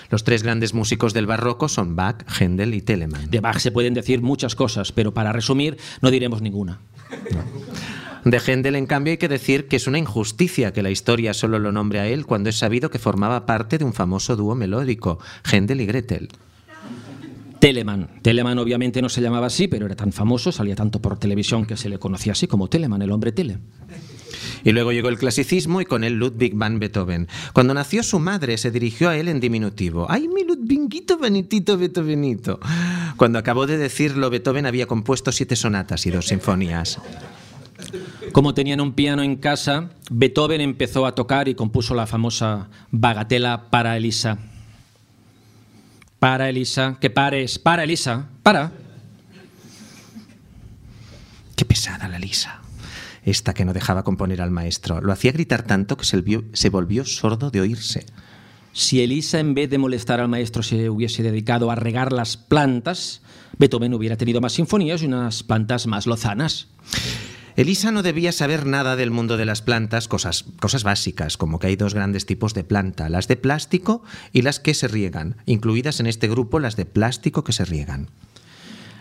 Los tres grandes músicos del barroco son Bach, Händel y Telemann. De Bach se pueden decir muchas cosas, pero para resumir no diremos ninguna. De Händel, en cambio, hay que decir que es una injusticia que la historia solo lo nombre a él cuando es sabido que formaba parte de un famoso dúo melódico, Händel y Gretel. Telemann. Telemann obviamente no se llamaba así, pero era tan famoso, salía tanto por televisión que se le conocía así como Telemann, el hombre tele. Y luego llegó el clasicismo y con él Ludwig van Beethoven. Cuando nació su madre se dirigió a él en diminutivo. ¡Ay, mi Ludwiguito Benitito Beethovenito! Cuando acabó de decirlo, Beethoven había compuesto siete sonatas y dos sinfonías. Como tenían un piano en casa, Beethoven empezó a tocar y compuso la famosa bagatela para Elisa. Para Elisa, que pares, para Elisa, para. Qué pesada la Lisa. Esta que no dejaba componer al maestro. Lo hacía gritar tanto que se se volvió sordo de oírse. Si Elisa en vez de molestar al maestro se hubiese dedicado a regar las plantas, Beethoven hubiera tenido más sinfonías y unas plantas más lozanas. Elisa no debía saber nada del mundo de las plantas, cosas, cosas básicas, como que hay dos grandes tipos de planta, las de plástico y las que se riegan, incluidas en este grupo las de plástico que se riegan.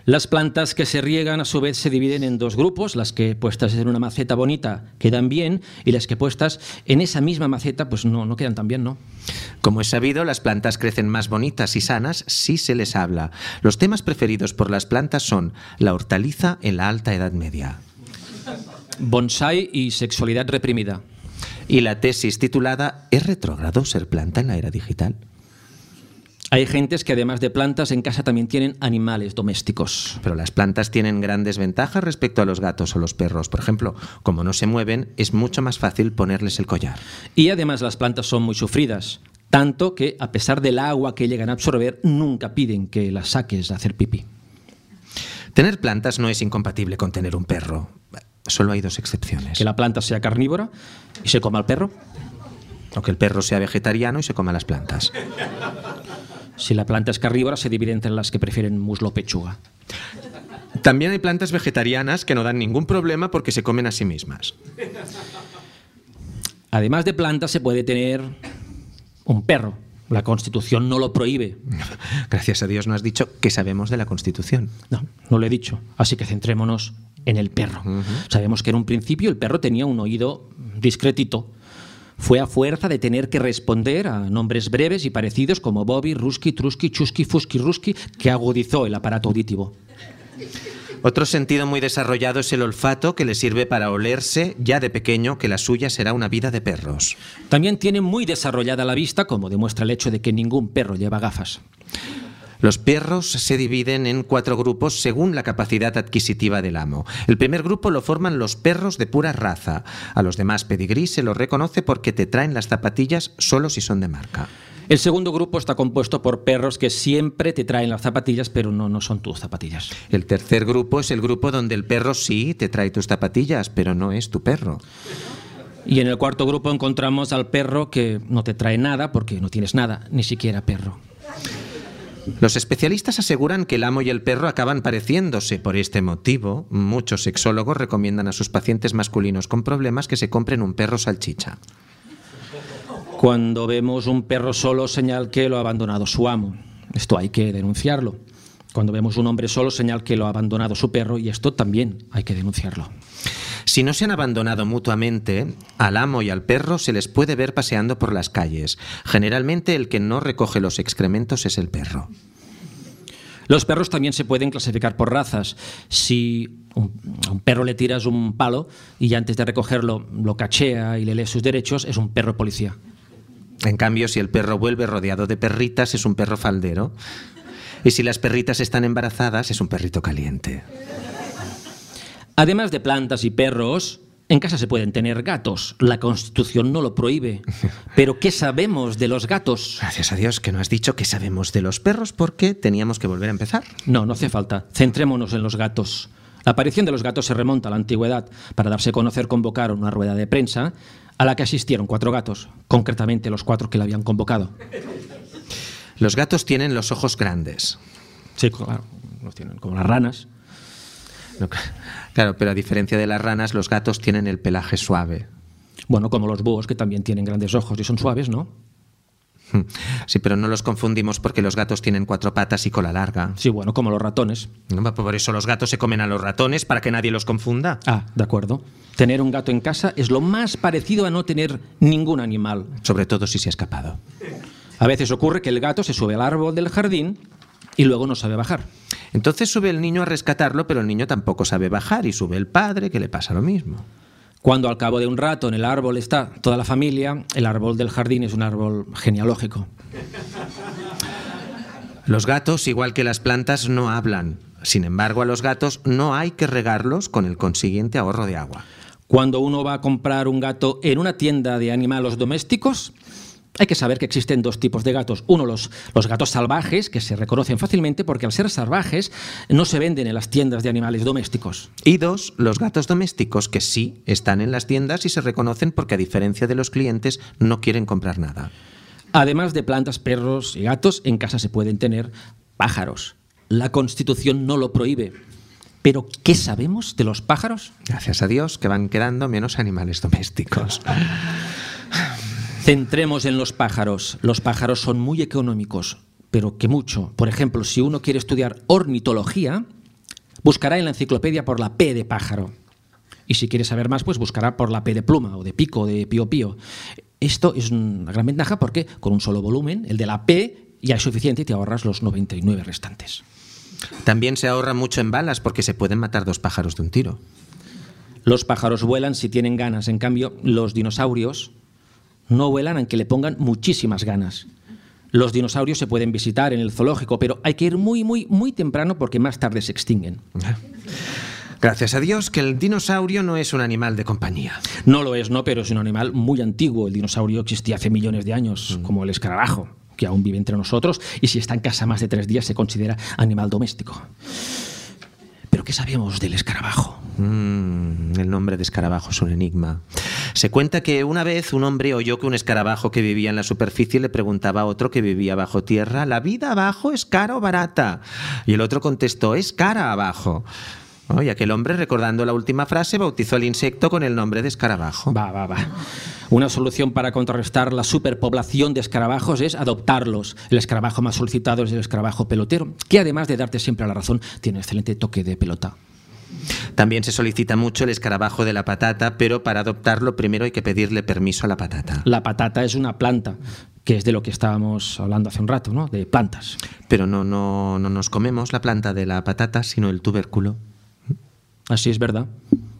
Las plantas que se riegan a su vez se dividen en dos grupos, las que puestas en una maceta bonita quedan bien y las que puestas en esa misma maceta pues no, no quedan tan bien, ¿no? Como es sabido, las plantas crecen más bonitas y sanas si se les habla. Los temas preferidos por las plantas son la hortaliza en la alta edad media Bonsai y sexualidad reprimida. y la tesis titulada ¿Es retrógrado ser planta en la era digital? Hay gentes que además de plantas en casa también tienen animales domésticos. Pero las plantas tienen grandes ventajas respecto a los gatos o los perros. Por ejemplo, como no se mueven, es mucho más fácil ponerles el collar. Y además las plantas son muy sufridas, tanto que a pesar del agua que llegan a absorber, nunca piden que las saques a hacer pipí. Tener plantas no es incompatible con tener un perro. Solo hay dos excepciones. Que la planta sea carnívora y se coma al perro. O que el perro sea vegetariano y se coma las plantas. Si la planta es carnívora, se divide entre las que prefieren muslo pechuga. También hay plantas vegetarianas que no dan ningún problema porque se comen a sí mismas. Además de plantas, se puede tener un perro. La Constitución no lo prohíbe. Gracias a Dios no has dicho que sabemos de la Constitución. No, no lo he dicho. Así que centrémonos en el perro. Sabemos que en un principio el perro tenía un oído discretito. Fue a fuerza de tener que responder a nombres breves y parecidos como Bobby, Ruski, Truski, Chusky, Fusky, Ruski, que agudizó el aparato auditivo. Otro sentido muy desarrollado es el olfato que le sirve para olerse ya de pequeño que la suya será una vida de perros. También tiene muy desarrollada la vista, como demuestra el hecho de que ningún perro lleva gafas. Los perros se dividen en cuatro grupos según la capacidad adquisitiva del amo. El primer grupo lo forman los perros de pura raza. A los demás pedigrí se los reconoce porque te traen las zapatillas solo si son de marca. El segundo grupo está compuesto por perros que siempre te traen las zapatillas, pero no, no son tus zapatillas. El tercer grupo es el grupo donde el perro sí te trae tus zapatillas, pero no es tu perro. Y en el cuarto grupo encontramos al perro que no te trae nada porque no tienes nada, ni siquiera perro. Los especialistas aseguran que el amo y el perro acaban pareciéndose. Por este motivo, muchos sexólogos recomiendan a sus pacientes masculinos con problemas que se compren un perro salchicha. Cuando vemos un perro solo, señal que lo ha abandonado su amo. Esto hay que denunciarlo. Cuando vemos un hombre solo, señal que lo ha abandonado su perro y esto también hay que denunciarlo. Si no se han abandonado mutuamente, al amo y al perro se les puede ver paseando por las calles. Generalmente el que no recoge los excrementos es el perro. Los perros también se pueden clasificar por razas. Si un- a un perro le tiras un palo y antes de recogerlo lo cachea y le lee sus derechos, es un perro policía. En cambio, si el perro vuelve rodeado de perritas, es un perro faldero. Y si las perritas están embarazadas, es un perrito caliente. Además de plantas y perros, en casa se pueden tener gatos. La Constitución no lo prohíbe. Pero ¿qué sabemos de los gatos? Gracias a Dios que no has dicho que sabemos de los perros porque teníamos que volver a empezar. No, no hace falta. Centrémonos en los gatos. La aparición de los gatos se remonta a la antigüedad. Para darse a conocer convocaron una rueda de prensa a la que asistieron cuatro gatos, concretamente los cuatro que la habían convocado. Los gatos tienen los ojos grandes. Sí, claro, los tienen como las ranas. No, Claro, pero a diferencia de las ranas, los gatos tienen el pelaje suave. Bueno, como los búhos, que también tienen grandes ojos y son suaves, ¿no? Sí, pero no los confundimos porque los gatos tienen cuatro patas y cola larga. Sí, bueno, como los ratones. No, Por eso los gatos se comen a los ratones, para que nadie los confunda. Ah, de acuerdo. Tener un gato en casa es lo más parecido a no tener ningún animal. Sobre todo si se ha escapado. A veces ocurre que el gato se sube al árbol del jardín y luego no sabe bajar. Entonces sube el niño a rescatarlo, pero el niño tampoco sabe bajar y sube el padre, que le pasa lo mismo. Cuando al cabo de un rato en el árbol está toda la familia, el árbol del jardín es un árbol genealógico. Los gatos, igual que las plantas, no hablan. Sin embargo, a los gatos no hay que regarlos con el consiguiente ahorro de agua. Cuando uno va a comprar un gato en una tienda de animales domésticos, hay que saber que existen dos tipos de gatos. Uno, los, los gatos salvajes, que se reconocen fácilmente porque al ser salvajes no se venden en las tiendas de animales domésticos. Y dos, los gatos domésticos, que sí están en las tiendas y se reconocen porque a diferencia de los clientes no quieren comprar nada. Además de plantas, perros y gatos, en casa se pueden tener pájaros. La Constitución no lo prohíbe. Pero, ¿qué sabemos de los pájaros? Gracias a Dios que van quedando menos animales domésticos. Centremos en los pájaros. Los pájaros son muy económicos, pero que mucho. Por ejemplo, si uno quiere estudiar ornitología, buscará en la enciclopedia por la P de pájaro. Y si quiere saber más, pues buscará por la P de pluma o de pico, de pío pío. Esto es una gran ventaja porque con un solo volumen, el de la P, ya es suficiente y te ahorras los 99 restantes. También se ahorra mucho en balas porque se pueden matar dos pájaros de un tiro. Los pájaros vuelan si tienen ganas, en cambio, los dinosaurios no vuelan aunque le pongan muchísimas ganas. Los dinosaurios se pueden visitar en el zoológico, pero hay que ir muy, muy, muy temprano porque más tarde se extinguen. Gracias a Dios que el dinosaurio no es un animal de compañía. No lo es, no, pero es un animal muy antiguo. El dinosaurio existía hace millones de años, como el escarabajo, que aún vive entre nosotros, y si está en casa más de tres días se considera animal doméstico. Pero ¿qué sabemos del escarabajo? Mm, el nombre de escarabajo es un enigma. Se cuenta que una vez un hombre oyó que un escarabajo que vivía en la superficie le preguntaba a otro que vivía bajo tierra, ¿la vida abajo es cara o barata? Y el otro contestó, es cara abajo. Y aquel hombre, recordando la última frase, bautizó al insecto con el nombre de escarabajo. Va, va, va. Una solución para contrarrestar la superpoblación de escarabajos es adoptarlos. El escarabajo más solicitado es el escarabajo pelotero, que además de darte siempre la razón, tiene excelente toque de pelota. También se solicita mucho el escarabajo de la patata, pero para adoptarlo primero hay que pedirle permiso a la patata. La patata es una planta, que es de lo que estábamos hablando hace un rato, ¿no? De plantas. Pero no, no, no nos comemos la planta de la patata, sino el tubérculo. Así es verdad.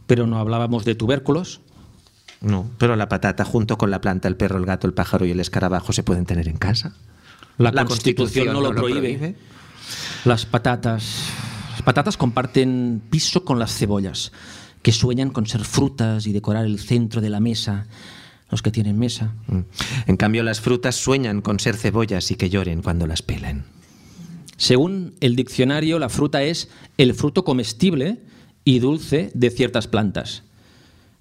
Pero no hablábamos de tubérculos. No, pero la patata junto con la planta, el perro, el gato, el pájaro y el escarabajo se pueden tener en casa. La, Constitución, no lo prohíbe. Las patatas. Las patatas comparten piso con las cebollas, que sueñan con ser frutas y decorar el centro de la mesa. Los que tienen mesa. Mm. En cambio, las frutas sueñan con ser cebollas y que lloren cuando las pelen. Según el diccionario, la fruta es el fruto comestible y dulce de ciertas plantas.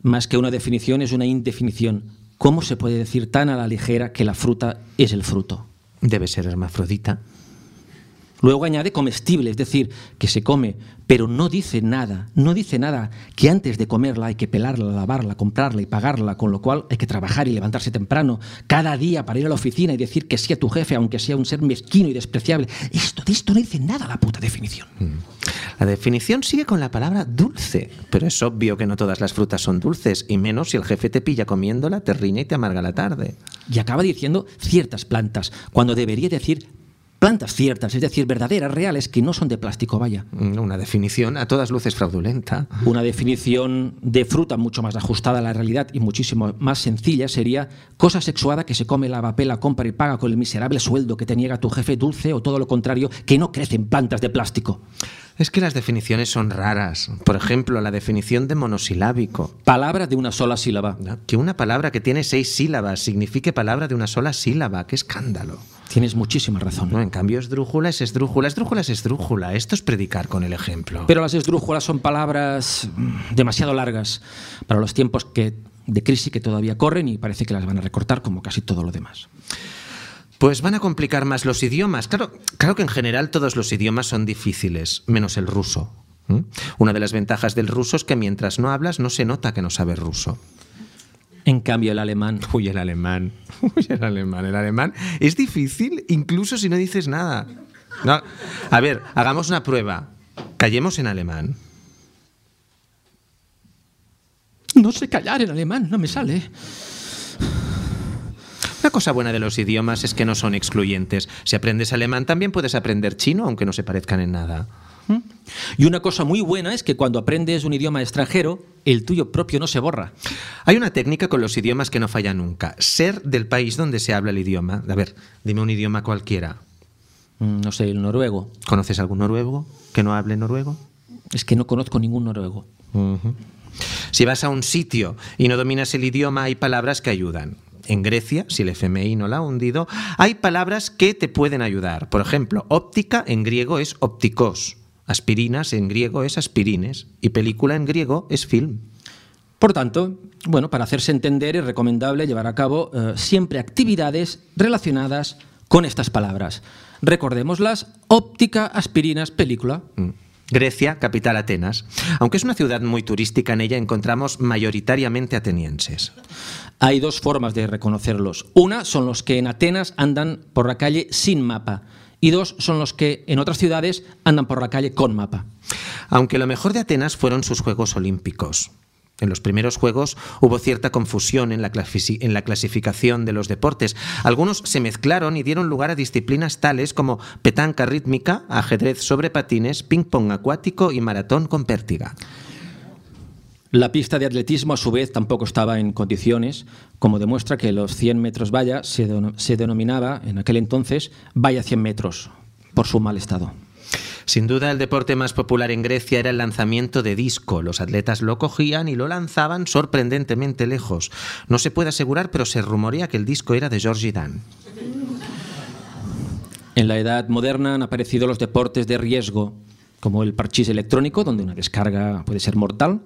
Más que una definición, es una indefinición. ¿Cómo se puede decir tan a la ligera que la fruta es el fruto? Debe ser hermafrodita. Luego añade comestible, es decir, que se come, pero no dice nada, no dice nada que antes de comerla hay que pelarla, lavarla, comprarla y pagarla, con lo cual hay que trabajar y levantarse temprano cada día para ir a la oficina y decir que sí a tu jefe, aunque sea un ser mezquino y despreciable. Esto de esto no dice nada la puta definición. La definición sigue con la palabra dulce, pero es obvio que no todas las frutas son dulces, y menos si el jefe te pilla comiéndola, te riña y te amarga la tarde. Y acaba diciendo ciertas plantas, cuando debería decir plantas ciertas, es decir, verdaderas, reales, que no son de plástico, vaya. Mm, Una definición a todas luces fraudulenta. Una definición de fruta mucho más ajustada a la realidad y muchísimo más sencilla sería cosa sexuada que se come, lava, pela, compra y paga con el miserable sueldo que te niega tu jefe dulce o todo lo contrario, que no crecen plantas de plástico. Es que las definiciones son raras. Por ejemplo, la definición de monosilábico. Palabra de una sola sílaba. ¿no? Que una palabra que tiene seis sílabas signifique palabra de una sola sílaba. ¡Qué escándalo! Tienes muchísima razón. No, en cambio, esdrújula es esdrújula. Esdrújula es esdrújula. Esto es predicar con el ejemplo. Pero las esdrújulas son palabras mm, demasiado largas para los tiempos que, de crisis que todavía corren y parece que las van a recortar como casi todo lo demás. Pues van a complicar más los idiomas. Claro, claro que en general todos los idiomas son difíciles, menos el ruso. ¿Mm? Una de las ventajas del ruso es que mientras no hablas no se nota que no sabes ruso. En cambio, el alemán. Uy, el alemán. Uy, el alemán. El alemán es difícil incluso si no dices nada. No. A ver, hagamos una prueba. Callemos en alemán. No sé callar en alemán, no me sale. Una cosa buena de los idiomas es que no son excluyentes. Si aprendes alemán también puedes aprender chino, aunque no se parezcan en nada. Y una cosa muy buena es que cuando aprendes un idioma extranjero, el tuyo propio no se borra. Hay una técnica con los idiomas que no falla nunca. Ser del país donde se habla el idioma. A ver, dime un idioma cualquiera. Mm, No sé, el noruego. ¿Conoces algún noruego que no hable noruego? Es que no conozco ningún noruego. Si vas a un sitio y no dominas el idioma, hay palabras que ayudan. En Grecia, si el FMI no la ha hundido, hay palabras que te pueden ayudar. Por ejemplo, óptica en griego es ópticos, aspirinas en griego es aspirines y película en griego es film. Por tanto, bueno, para hacerse entender es recomendable llevar a cabo eh, siempre actividades relacionadas con estas palabras. Recordémoslas, óptica, aspirinas, película. Mm. Grecia, capital Atenas. Aunque es una ciudad muy turística, en ella encontramos mayoritariamente atenienses. Hay dos formas de reconocerlos. Una son los que en Atenas andan por la calle sin mapa y dos son los que en otras ciudades andan por la calle con mapa. Aunque lo mejor de Atenas fueron sus Juegos Olímpicos. En los primeros Juegos hubo cierta confusión en la, clasificación de los deportes. Algunos se mezclaron y dieron lugar a disciplinas tales como petanca rítmica, ajedrez sobre patines, ping-pong acuático y maratón con pértiga. La pista de atletismo, a su vez, tampoco estaba en condiciones, como demuestra que los 100 metros valla se, se denominaba en aquel entonces valla 100 metros, por su mal estado. Sin duda, el deporte más popular en Grecia era el lanzamiento de disco. Los atletas lo cogían y lo lanzaban sorprendentemente lejos. No se puede asegurar, pero se rumorea que el disco era de Georgie Dan. En la edad moderna han aparecido los deportes de riesgo, como el parchís electrónico, donde una descarga puede ser mortal,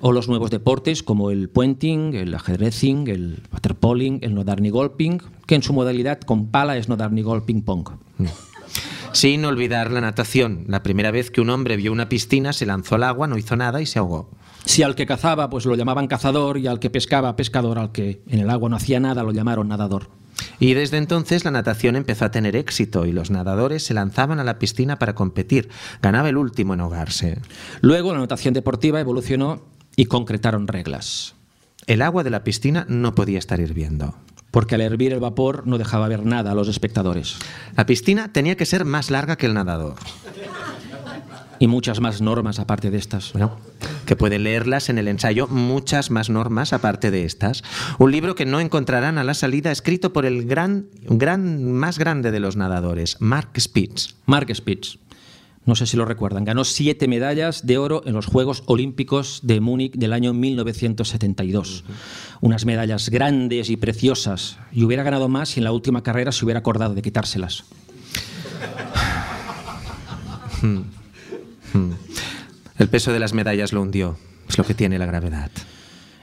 o los nuevos deportes como el puenting, el ajedrezing, el waterpoling, el no dar ni golping, que en su modalidad con pala es no dar ni gol ping pong. Sin olvidar la natación. La primera vez que un hombre vio una piscina, se lanzó al agua, no hizo nada y se ahogó. Si al que cazaba pues lo llamaban cazador y al que pescaba pescador, al que en el agua no hacía nada lo llamaron nadador. Y desde entonces la natación empezó a tener éxito y los nadadores se lanzaban a la piscina para competir. Ganaba el último en ahogarse. Luego la natación deportiva evolucionó y concretaron reglas. El agua de la piscina no podía estar hirviendo. Porque al hervir el vapor no dejaba ver nada a los espectadores. La piscina tenía que ser más larga que el nadador. Y muchas más normas aparte de estas. Bueno, que puede leerlas en el ensayo muchas más normas aparte de estas. Un libro que no encontrarán a la salida escrito por el gran, gran más grande de los nadadores, Mark Spitz. Mark Spitz. No sé si lo recuerdan. Ganó siete medallas de oro en los Juegos Olímpicos de Múnich del año 1972. Unas medallas grandes y preciosas. Y hubiera ganado más si en la última carrera se hubiera acordado de quitárselas. El peso de las medallas lo hundió. Es lo que tiene la gravedad.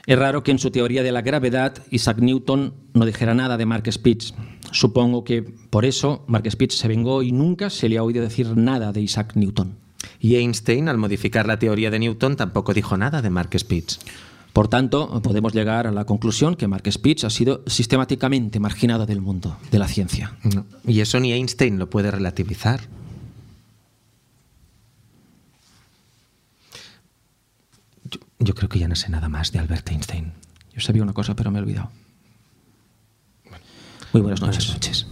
Es raro que en su teoría de la gravedad Isaac Newton no dijera nada de Mark Spitz. Supongo que por eso Mark Spitz se vengó y nunca se le ha oído decir nada de Isaac Newton. Y Einstein, al modificar la teoría de Newton, tampoco dijo nada de Mark Spitz. Por tanto, podemos llegar a la conclusión que Mark Spitz ha sido sistemáticamente marginado del mundo, de la ciencia. No. Y eso ni Einstein lo puede relativizar. Yo, creo que ya no sé nada más de Albert Einstein. Yo sabía una cosa, pero me he olvidado. Muy buenas noches. Buenas noches.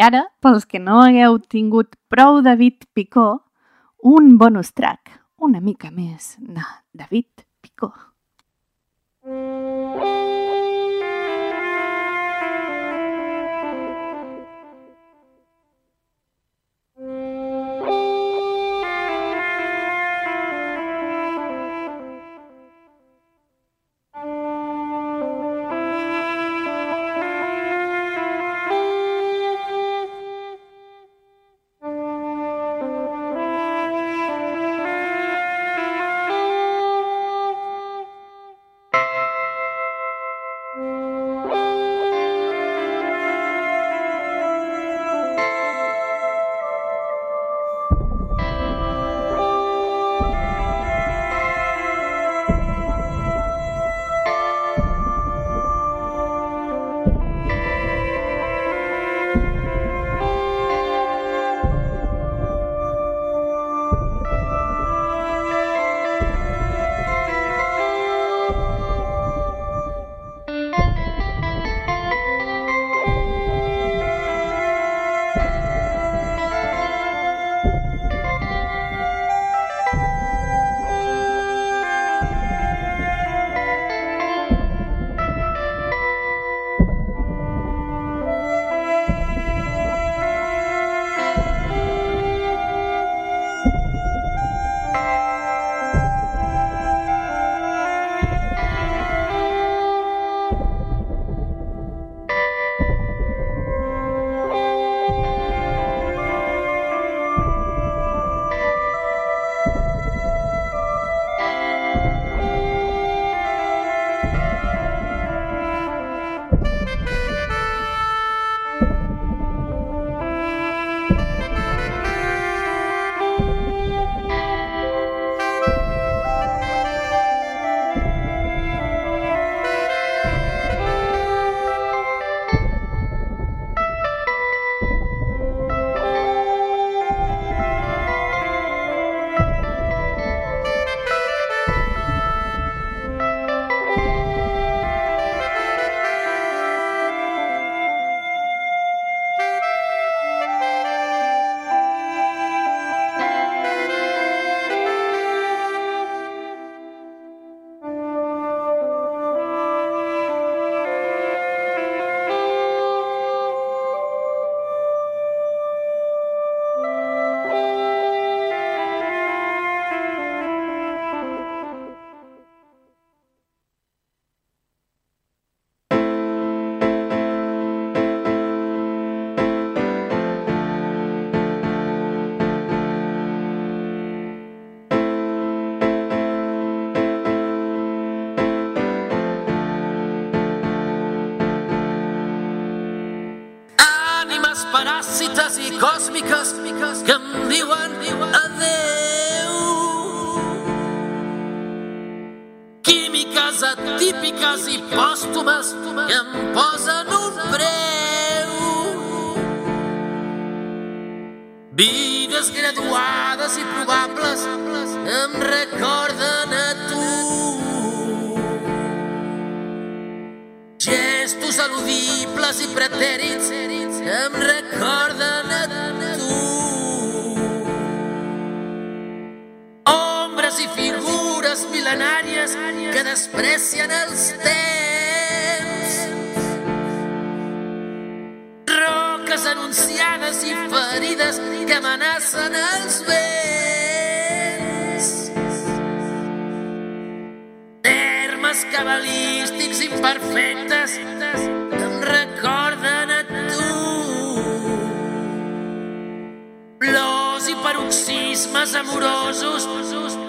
Ara, pels que no hagueu tingut prou David Picó, un bonus track, una mica més de David Picó. Ànimes còsmiques que diuen adeu. Químiques atípiques i pòstumes que em posen un preu. Vides graduades i probables em recorden insaludibles i pretèrits em recorden a tu. Ombres i figures mil·lenàries que desprecien els temps. Roques anunciades i ferides que amenacen els vents. Termes cabalístics imperfectes abismes amorosos.